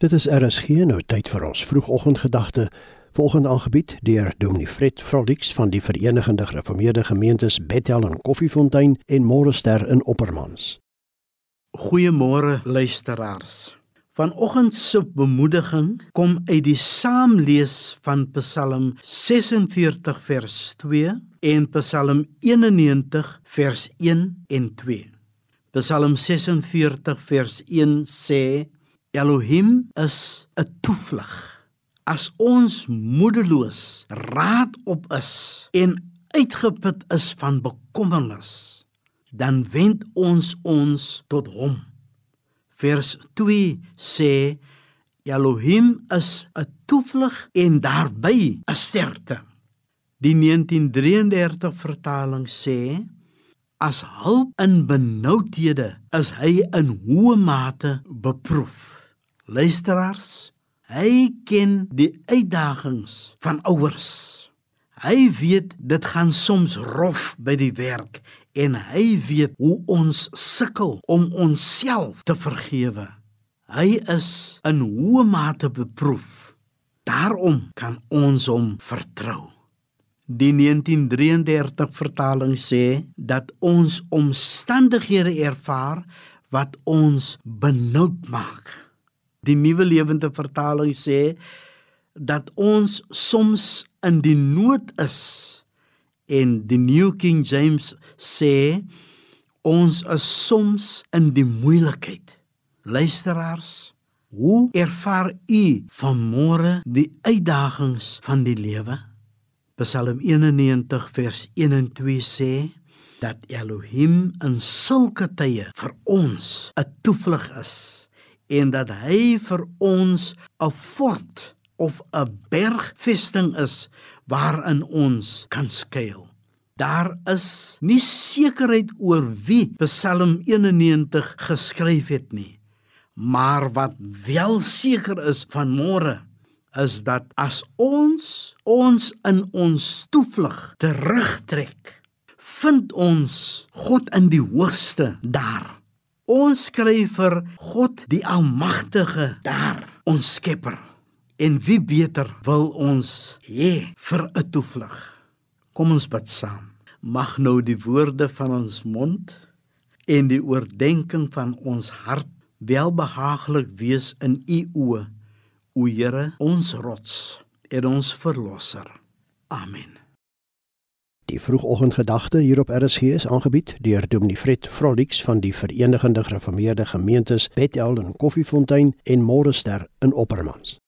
Dit is RSG nou tyd vir ons vroegoggendgedagte volgende aangebied deur Dominee Fred Frolix van die Verenigde Gereformeerde Gemeentes Bethel en Koffiefontein en Morester in Oppermans. Goeiemôre luisteraars. Vanoggend se bemoediging kom uit die saamlees van Psalm 46 vers 2 en Psalm 91 vers 1 en 2. Psalm 46 vers 1 sê Elohim is 'n toevlug. As ons moedeloos raad op is en uitgeput is van bekommernis, dan wend ons ons tot hom. Vers 2 sê Elohim is 'n toevlug en daarby 'n sterkte. Die 1933 vertaling sê as hulp in benoudhede is hy in hoë mate beproef. Luisteraars, hy ken die uitdagings van ouers. Hy weet dit gaan soms rof by die werk en hy weet hoe ons sukkel om onsself te vergewe. Hy is in hoë mate beproef. Daarom kan ons hom vertrou. Die 1933 vertaling sê dat ons omstandighede ervaar wat ons benoud maak. Die nuwe lewende vertaling sê dat ons soms in die nood is en die New King James sê ons is soms in die moeilikheid. Luisteraars, hoe ervaar u vanmôre die uitdagings van die lewe? Psalm 91 vers 1 en 2 sê dat Elohim in sulke tye vir ons 'n toevlug is en dat hy vir ons 'n fort of 'n bergvesting is waarin ons kan skuil. Daar is nie sekerheid oor wie Psalm 91 geskryf het nie. Maar wat wel seker is van môre is dat as ons ons in ons toevlug terugtrek, vind ons God in die hoogste daar. Ons skryf vir God die Almagtige daar, ons Skepper. En wie beter wil ons hê vir 'n toevlug? Kom ons bid saam. Mag nou die woorde van ons mond en die oordeenking van ons hart welbehaaglik wees in U oë, o Here, ons rots en ons verlosser. Amen. Die vroegoggendgedagte hier op RSG is aangebied deur Dominee Fred Frolix van die Verenigde Gereformeerde Gemeentes Bethel en Koffiefontein en Morester in Oppermans.